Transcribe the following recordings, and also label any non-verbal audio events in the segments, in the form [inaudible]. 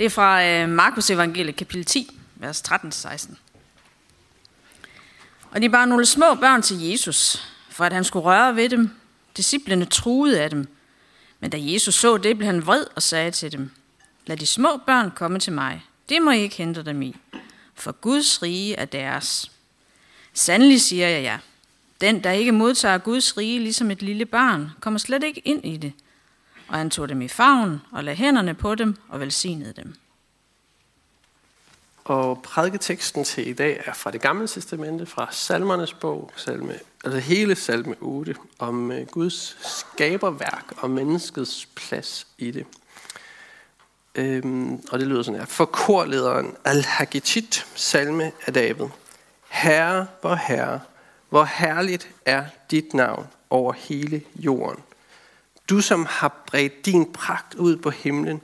Det er fra øh, Markus evangeliet kapitel 10, vers 13-16. Og de bar nogle små børn til Jesus, for at han skulle røre ved dem. Disciplene truede af dem. Men da Jesus så det, blev han vred og sagde til dem, Lad de små børn komme til mig. Det må I ikke hente dem i, for Guds rige er deres. Sandelig siger jeg ja. Den, der ikke modtager Guds rige ligesom et lille barn, kommer slet ikke ind i det. Og han tog dem i favn og lagde hænderne på dem og velsignede dem. Og prædiketeksten til i dag er fra det gamle testamente, fra salmernes bog, salme, altså hele salme 8, om øh, Guds skaberværk og menneskets plads i det. Øhm, og det lyder sådan her. For korlederen al hagitit salme af David. Herre, hvor herre, hvor herligt er dit navn over hele jorden. Du som har bredt din pragt ud på himlen,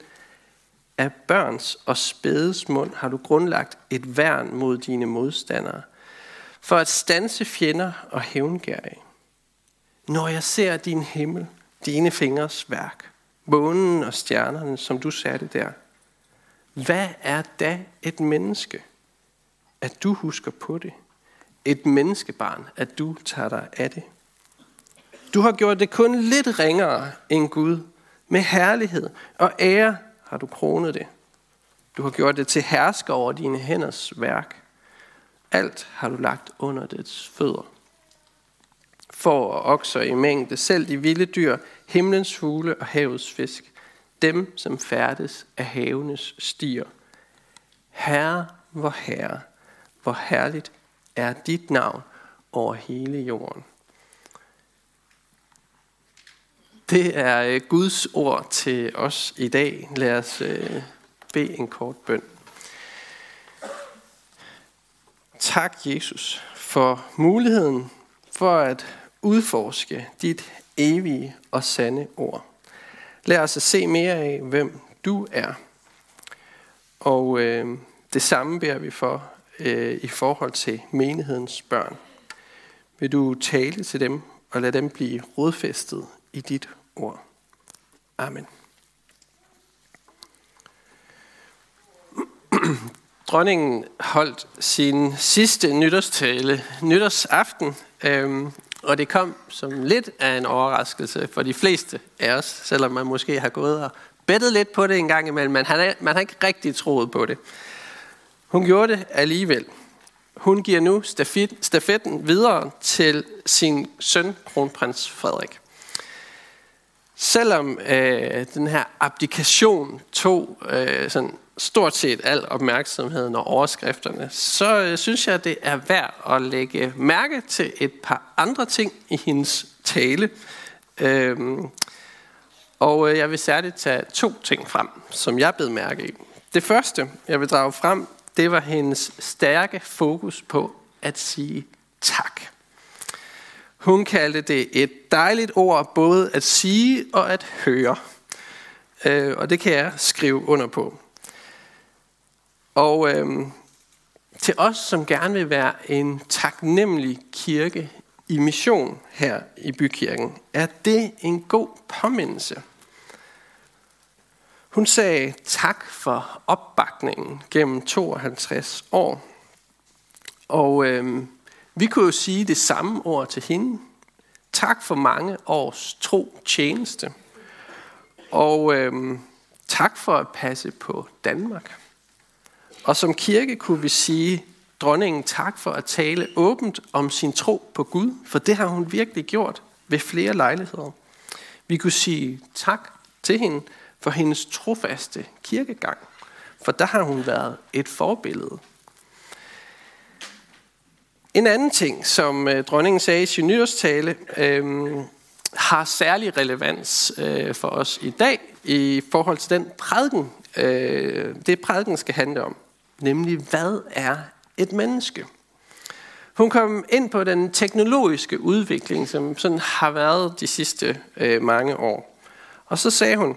af børns og spædes mund har du grundlagt et værn mod dine modstandere, for at stanse fjender og hævngærige. Når jeg ser din himmel, dine fingers værk, månen og stjernerne, som du satte der, hvad er da et menneske, at du husker på det? Et menneskebarn, at du tager dig af det? Du har gjort det kun lidt ringere end Gud, med herlighed og ære har du kronet det. Du har gjort det til hersker over dine hænders værk. Alt har du lagt under dets fødder. For og okser i mængde, selv de vilde dyr, himlens fugle og havets fisk, dem som færdes af havenes stier. Herre, hvor herre, hvor herligt er dit navn over hele jorden. Det er øh, Guds ord til os i dag. Lad os øh, bede en kort bøn. Tak, Jesus, for muligheden for at udforske dit evige og sande ord. Lad os se mere af, hvem du er. Og øh, det samme beder vi for øh, i forhold til menighedens børn. Vil du tale til dem og lade dem blive rodfæstet i dit ord. Amen. [clears throat] Dronningen holdt sin sidste nytårstale nytårsaften, øhm, og det kom som lidt af en overraskelse for de fleste af os, selvom man måske har gået og bettet lidt på det en gang imellem, men man har, man har ikke rigtig troet på det. Hun gjorde det alligevel. Hun giver nu stafetten videre til sin søn, kronprins Frederik. Selvom øh, den her abdikation tog øh, sådan stort set al opmærksomheden og overskrifterne, så øh, synes jeg, det er værd at lægge mærke til et par andre ting i hendes tale. Øhm, og øh, jeg vil særligt tage to ting frem, som jeg blev mærke i. Det første, jeg vil drage frem, det var hendes stærke fokus på at sige tak. Hun kaldte det et dejligt ord både at sige og at høre. Øh, og det kan jeg skrive under på. Og øh, til os, som gerne vil være en taknemmelig kirke i mission her i bykirken, er det en god påmindelse. Hun sagde tak for opbakningen gennem 52 år. Og øh, vi kunne jo sige det samme ord til hende. Tak for mange års tro tjeneste. Og øhm, tak for at passe på Danmark. Og som kirke kunne vi sige dronningen tak for at tale åbent om sin tro på Gud, for det har hun virkelig gjort ved flere lejligheder. Vi kunne sige tak til hende for hendes trofaste kirkegang, for der har hun været et forbillede en anden ting, som øh, dronningen sagde i sin nyårstale, øh, har særlig relevans øh, for os i dag i forhold til den prædiken, øh, det prædiken skal handle om. Nemlig, hvad er et menneske? Hun kom ind på den teknologiske udvikling, som sådan har været de sidste øh, mange år. Og så sagde hun,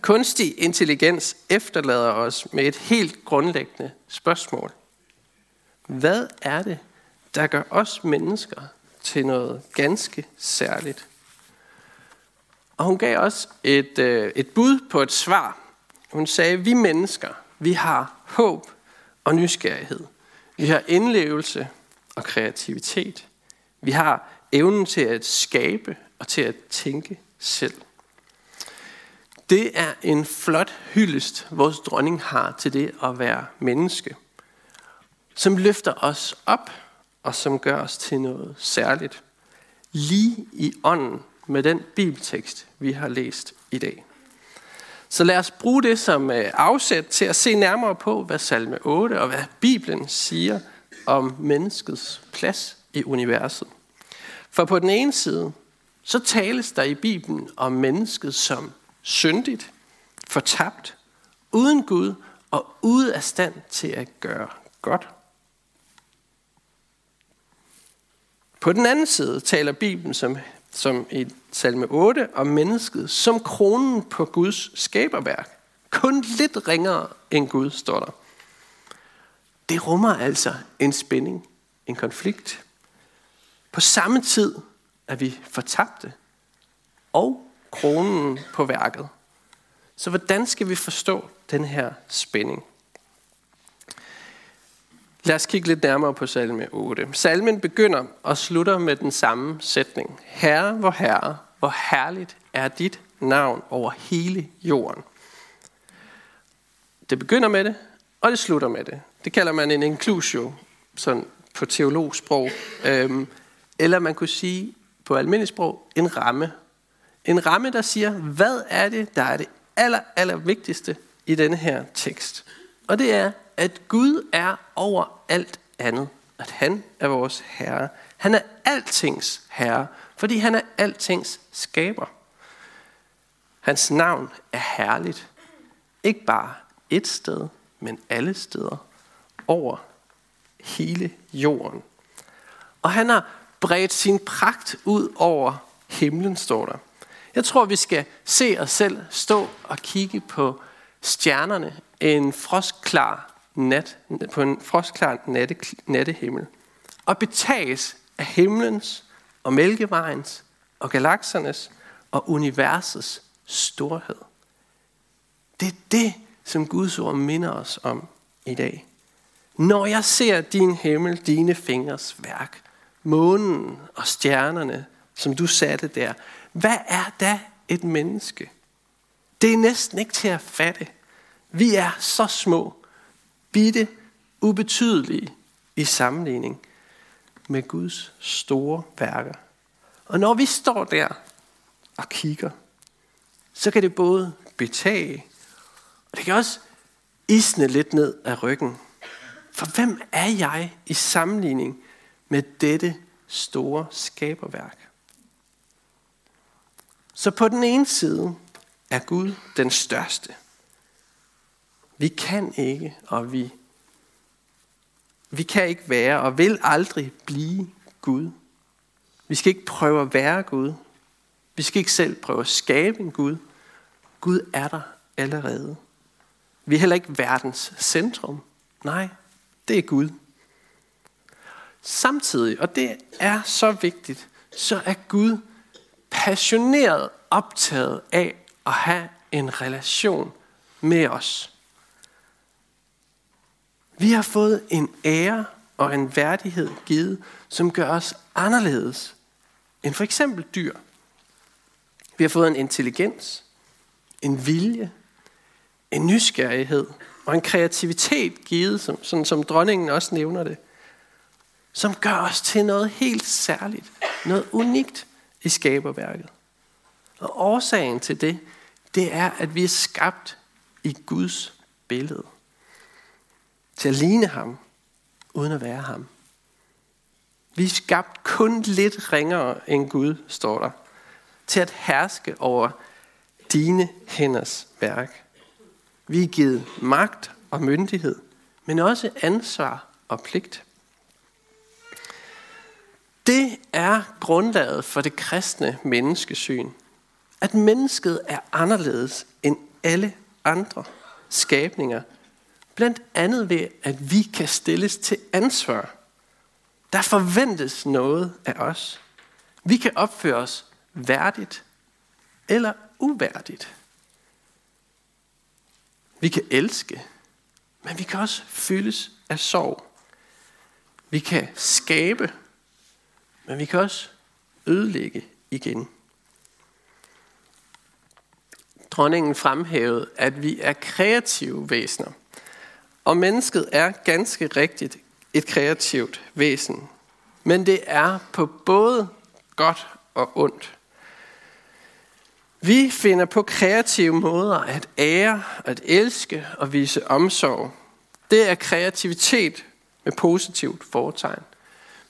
kunstig intelligens efterlader os med et helt grundlæggende spørgsmål. Hvad er det, der gør os mennesker til noget ganske særligt? Og hun gav os et, øh, et bud på et svar. Hun sagde, vi mennesker, vi har håb og nysgerrighed. Vi har indlevelse og kreativitet. Vi har evnen til at skabe og til at tænke selv. Det er en flot hyldest, vores dronning har til det at være menneske, som løfter os op og som gør os til noget særligt. Lige i ånden med den bibeltekst, vi har læst i dag. Så lad os bruge det som øh, afsæt til at se nærmere på, hvad salme 8 og hvad Bibelen siger om menneskets plads i universet. For på den ene side, så tales der i Bibelen om mennesket som syndigt, fortabt, uden Gud og ude af stand til at gøre godt. På den anden side taler Bibelen som, som i salme 8 om mennesket som kronen på Guds skaberværk. Kun lidt ringere end Gud, står der. Det rummer altså en spænding, en konflikt. På samme tid er vi fortabte og kronen på værket. Så hvordan skal vi forstå den her spænding? Lad os kigge lidt nærmere på salme 8. Salmen begynder og slutter med den samme sætning. Herre, hvor herre, hvor herligt er dit navn over hele jorden. Det begynder med det, og det slutter med det. Det kalder man en inclusio, sådan på teologsprog. Øhm, eller man kunne sige på almindeligt sprog, en ramme. En ramme, der siger, hvad er det, der er det aller, aller vigtigste i denne her tekst. Og det er, at Gud er over alt andet. At han er vores herre. Han er altings herre, fordi han er altings skaber. Hans navn er herligt. Ikke bare et sted, men alle steder. Over hele jorden. Og han har bredt sin pragt ud over himlen, står der. Jeg tror, vi skal se os selv stå og kigge på stjernerne en frostklar nat, på en frostklar natte, nattehimmel. Og betages af himlens og mælkevejens og galaksernes og universets storhed. Det er det, som Guds ord minder os om i dag. Når jeg ser din himmel, dine fingers værk, månen og stjernerne, som du satte der, hvad er da et menneske? Det er næsten ikke til at fatte. Vi er så små, bitte, ubetydelige i sammenligning med Guds store værker. Og når vi står der og kigger, så kan det både betage, og det kan også isne lidt ned af ryggen. For hvem er jeg i sammenligning med dette store skaberværk? Så på den ene side er Gud den største. Vi kan ikke, og vi, vi kan ikke være og vil aldrig blive Gud. Vi skal ikke prøve at være Gud. Vi skal ikke selv prøve at skabe en Gud. Gud er der allerede. Vi er heller ikke verdens centrum. Nej, det er Gud. Samtidig, og det er så vigtigt, så er Gud passioneret optaget af at have en relation med os. Vi har fået en ære og en værdighed givet, som gør os anderledes end for eksempel dyr. Vi har fået en intelligens, en vilje, en nysgerrighed og en kreativitet givet, som, sådan som dronningen også nævner det, som gør os til noget helt særligt, noget unikt i skaberværket. Og årsagen til det, det er, at vi er skabt i Guds billede. Til at ligne ham, uden at være ham. Vi er skabt kun lidt ringere end Gud, står der. Til at herske over dine hænders værk. Vi er givet magt og myndighed, men også ansvar og pligt. Det er grundlaget for det kristne menneskesyn. At mennesket er anderledes end alle andre skabninger. Blandt andet ved, at vi kan stilles til ansvar. Der forventes noget af os. Vi kan opføre os værdigt eller uværdigt. Vi kan elske, men vi kan også fyldes af sorg. Vi kan skabe, men vi kan også ødelægge igen. Dronningen fremhævede, at vi er kreative væsener. Og mennesket er ganske rigtigt et kreativt væsen. Men det er på både godt og ondt. Vi finder på kreative måder at ære, at elske og vise omsorg. Det er kreativitet med positivt foretegn.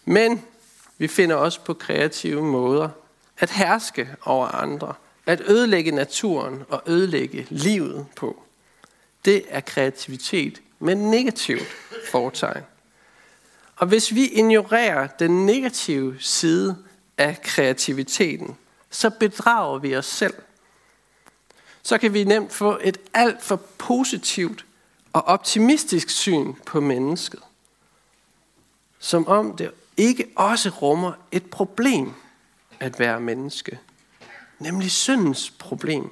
Men vi finder også på kreative måder at herske over andre, at ødelægge naturen og ødelægge livet på. Det er kreativitet med negativt foretegn. Og hvis vi ignorerer den negative side af kreativiteten, så bedrager vi os selv. Så kan vi nemt få et alt for positivt og optimistisk syn på mennesket. Som om det ikke også rummer et problem at være menneske. Nemlig syndens problem.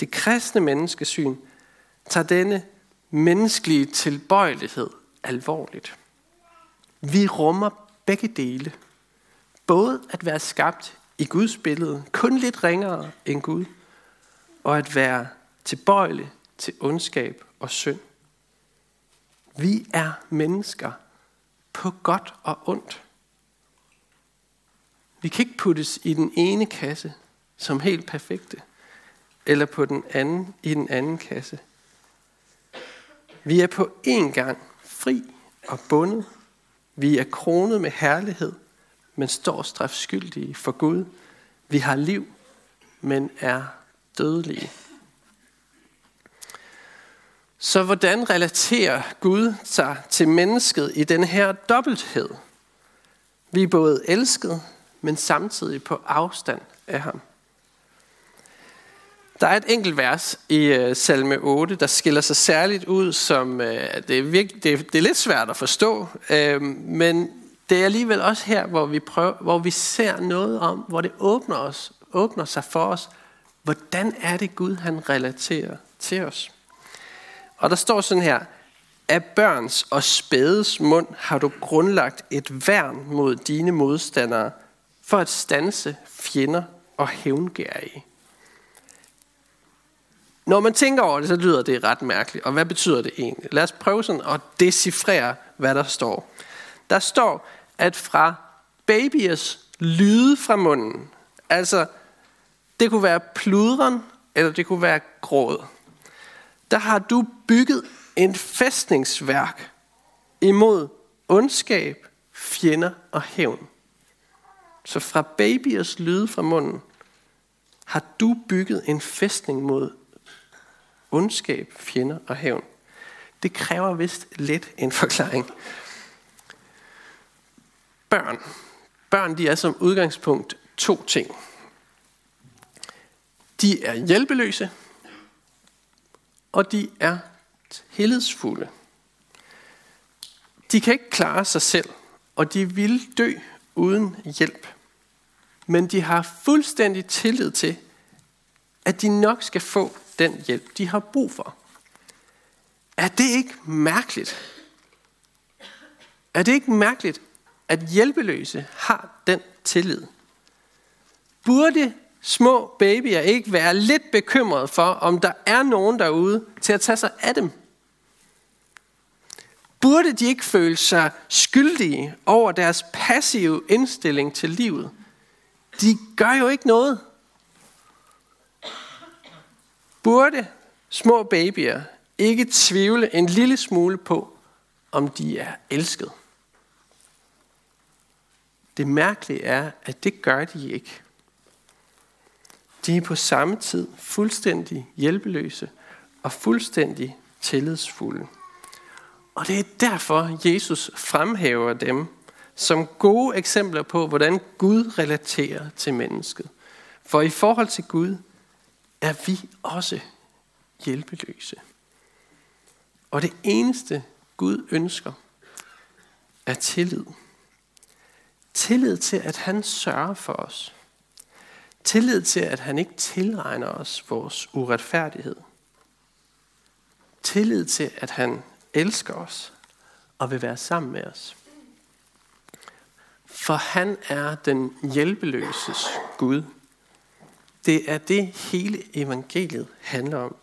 Det kristne menneskesyn tager denne menneskelige tilbøjelighed alvorligt. Vi rummer begge dele. Både at være skabt i Guds billede, kun lidt ringere end Gud, og at være tilbøjelig til ondskab og synd. Vi er mennesker på godt og ondt. Vi kan ikke puttes i den ene kasse som helt perfekte, eller på den anden i den anden kasse. Vi er på én gang fri og bundet. Vi er kronet med herlighed, men står strafskyldige for Gud. Vi har liv, men er dødelige. Så hvordan relaterer Gud sig til mennesket i den her dobbelthed? Vi er både elsket, men samtidig på afstand af ham. Der er et enkelt vers i øh, salme 8, der skiller sig særligt ud, som øh, det, er virkelig, det, er, det er lidt svært at forstå, øh, men det er alligevel også her, hvor vi, prøver, hvor vi ser noget om, hvor det åbner, os, åbner sig for os, hvordan er det Gud, han relaterer til os. Og der står sådan her, af børns og spædes mund har du grundlagt et værn mod dine modstandere, for at stanse fjender og hævngærige. Når man tænker over det, så lyder det ret mærkeligt. Og hvad betyder det egentlig? Lad os prøve sådan at decifrere, hvad der står. Der står, at fra babyers lyde fra munden, altså det kunne være pludren, eller det kunne være gråd, der har du bygget en fæstningsværk imod ondskab, fjender og hævn. Så fra babyers lyde fra munden har du bygget en fæstning mod ondskab, fjender og hævn. Det kræver vist lidt en forklaring. Børn. Børn de er som udgangspunkt to ting. De er hjælpeløse, og de er tillidsfulde. De kan ikke klare sig selv, og de vil dø uden hjælp. Men de har fuldstændig tillid til, at de nok skal få den hjælp, de har brug for. Er det ikke mærkeligt? Er det ikke mærkeligt, at hjælpeløse har den tillid? Burde små babyer ikke være lidt bekymrede for, om der er nogen derude til at tage sig af dem? Burde de ikke føle sig skyldige over deres passive indstilling til livet? De gør jo ikke noget. Burde små babyer ikke tvivle en lille smule på, om de er elsket? Det mærkelige er, at det gør de ikke. De er på samme tid fuldstændig hjælpeløse og fuldstændig tillidsfulde. Og det er derfor, Jesus fremhæver dem som gode eksempler på, hvordan Gud relaterer til mennesket. For i forhold til Gud er vi også hjælpeløse. Og det eneste Gud ønsker er tillid. Tillid til, at han sørger for os. Tillid til, at han ikke tilregner os vores uretfærdighed. tillid til, at han elsker os og vil være sammen med os. For han er den hjælpeløses Gud. Det er det hele evangeliet handler om.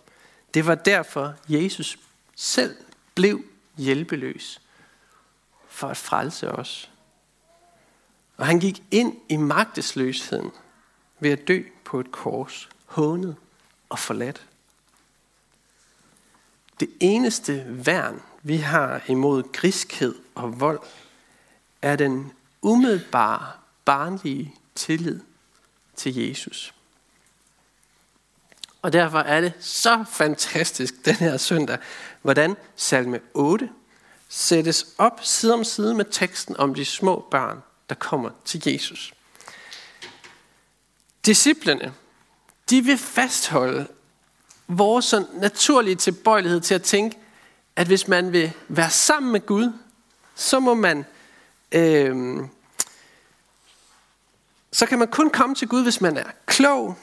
Det var derfor, Jesus selv blev hjælpeløs for at frelse os. Og han gik ind i magtesløsheden ved at dø på et kors, hånet og forladt. Det eneste værn, vi har imod griskhed og vold, er den umiddelbare, barnlige tillid til Jesus. Og derfor er det så fantastisk den her søndag, hvordan salme 8 sættes op side om side med teksten om de små børn, der kommer til Jesus. Disciplerne, de vil fastholde vores sådan naturlige tilbøjelighed til at tænke, at hvis man vil være sammen med Gud, så må man øh, så kan man kun komme til Gud, hvis man er klog,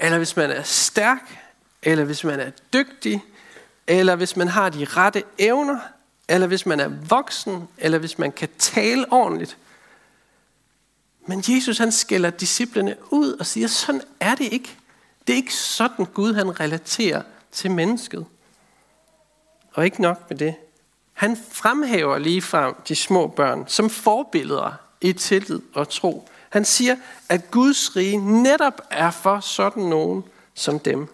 eller hvis man er stærk, eller hvis man er dygtig, eller hvis man har de rette evner, eller hvis man er voksen, eller hvis man kan tale ordentligt. Men Jesus han skælder disciplene ud og siger, sådan er det ikke. Det er ikke sådan Gud han relaterer til mennesket. Og ikke nok med det. Han fremhæver lige fra de små børn som forbilleder i tillid og tro. Han siger, at Guds rige netop er for sådan nogen som dem.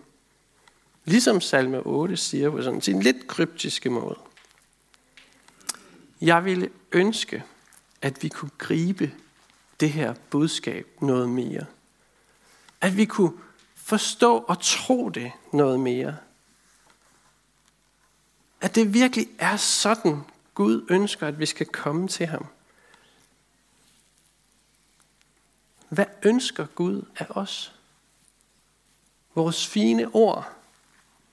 Ligesom salme 8 siger på sådan en lidt kryptiske måde. Jeg ville ønske, at vi kunne gribe det her budskab noget mere. At vi kunne forstå og tro det noget mere. At det virkelig er sådan, Gud ønsker, at vi skal komme til ham. Hvad ønsker Gud af os? Vores fine ord,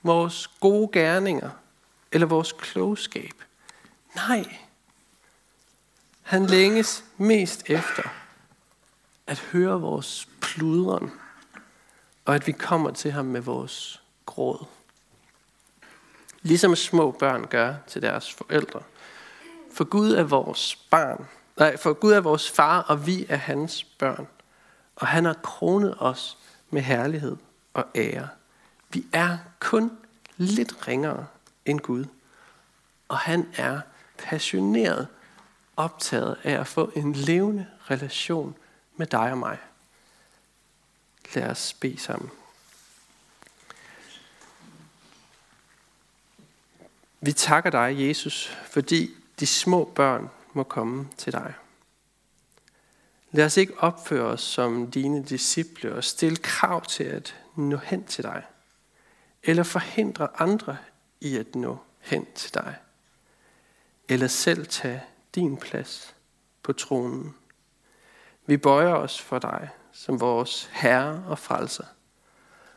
vores gode gerninger eller vores klogskab? Nej. Han længes mest efter at høre vores pludren, og at vi kommer til ham med vores gråd. Ligesom små børn gør til deres forældre. For Gud er vores barn. Nej, for Gud er vores far, og vi er hans børn. Og han har kronet os med herlighed og ære. Vi er kun lidt ringere end Gud. Og han er passioneret optaget af at få en levende relation med dig og mig. Lad os bede sammen. Vi takker dig, Jesus, fordi de små børn må komme til dig. Lad os ikke opføre os som dine disciple og stille krav til at nå hen til dig, eller forhindre andre i at nå hen til dig, eller selv tage din plads på tronen. Vi bøjer os for dig som vores Herre og Frelser,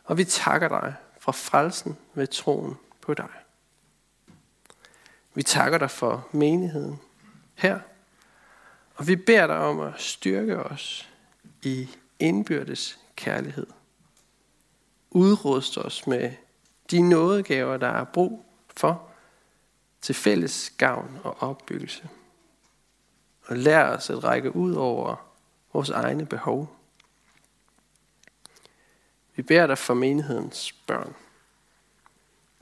og vi takker dig for frelsen ved troen på dig. Vi takker dig for menigheden her, og vi beder dig om at styrke os i indbyrdes kærlighed. Udrust os med de nådegaver, der er brug for til fælles gavn og opbyggelse. Og lær os at række ud over vores egne behov. Vi beder dig for menighedens børn.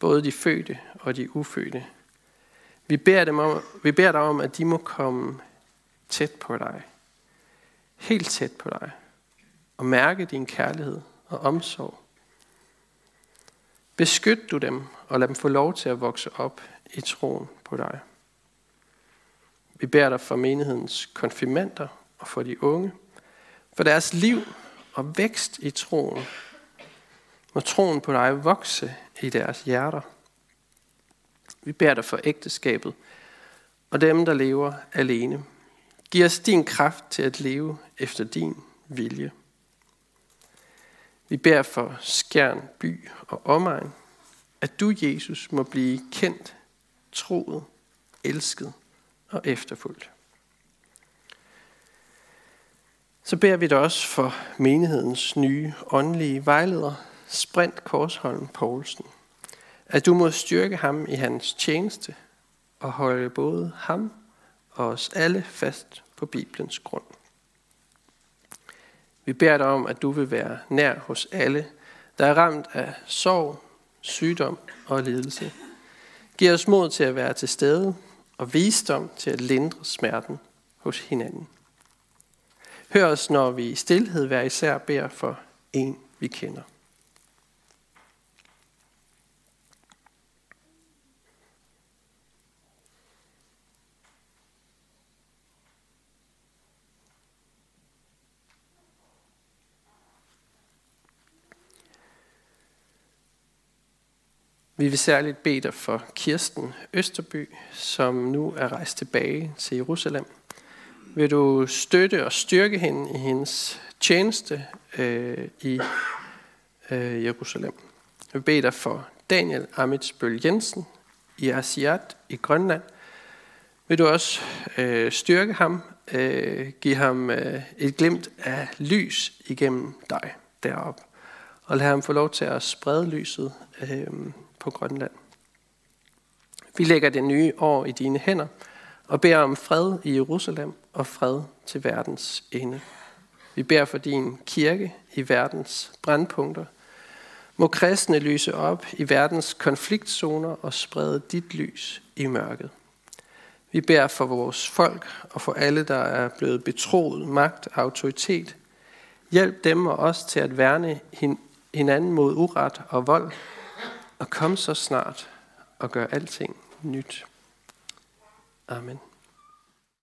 Både de fødte og de ufødte. Vi beder, dem om, vi beder dig om, at de må komme tæt på dig. Helt tæt på dig. Og mærke din kærlighed og omsorg. Beskyt du dem og lad dem få lov til at vokse op i troen på dig. Vi beder dig for menighedens konfirmander og for de unge, for deres liv og vækst i troen. Må troen på dig vokse i deres hjerter. Vi beder dig for ægteskabet og dem, der lever alene. Giv os din kraft til at leve efter din vilje. Vi beder for Skjern by og omegn, at du, Jesus, må blive kendt, troet, elsket og efterfulgt. Så beder vi dig også for menighedens nye åndelige vejleder, Sprint Korsholm Poulsen, at du må styrke ham i hans tjeneste og holde både ham og os alle fast på Bibelens grund. Vi beder dig om, at du vil være nær hos alle, der er ramt af sorg, sygdom og lidelse. Giv os mod til at være til stede og visdom til at lindre smerten hos hinanden. Hør os, når vi i stillhed hver især beder for en, vi kender. Vi vil særligt bede dig for Kirsten Østerby, som nu er rejst tilbage til Jerusalem. Vil du støtte og styrke hende i hendes tjeneste øh, i øh, Jerusalem? Jeg vil bede dig for Daniel Amitsbøl Jensen i Asiat i Grønland. Vil du også øh, styrke ham, øh, give ham øh, et glimt af lys igennem dig deroppe, og lad ham få lov til at sprede lyset øh, på Grønland. Vi lægger det nye år i dine hænder og beder om fred i Jerusalem og fred til verdens ende. Vi beder for din kirke i verdens brandpunkter. Må kristne lyse op i verdens konfliktzoner og sprede dit lys i mørket. Vi beder for vores folk og for alle, der er blevet betroet magt og autoritet. Hjælp dem og os til at værne hinanden mod uret og vold og kom så snart og gør alting nyt. Amen.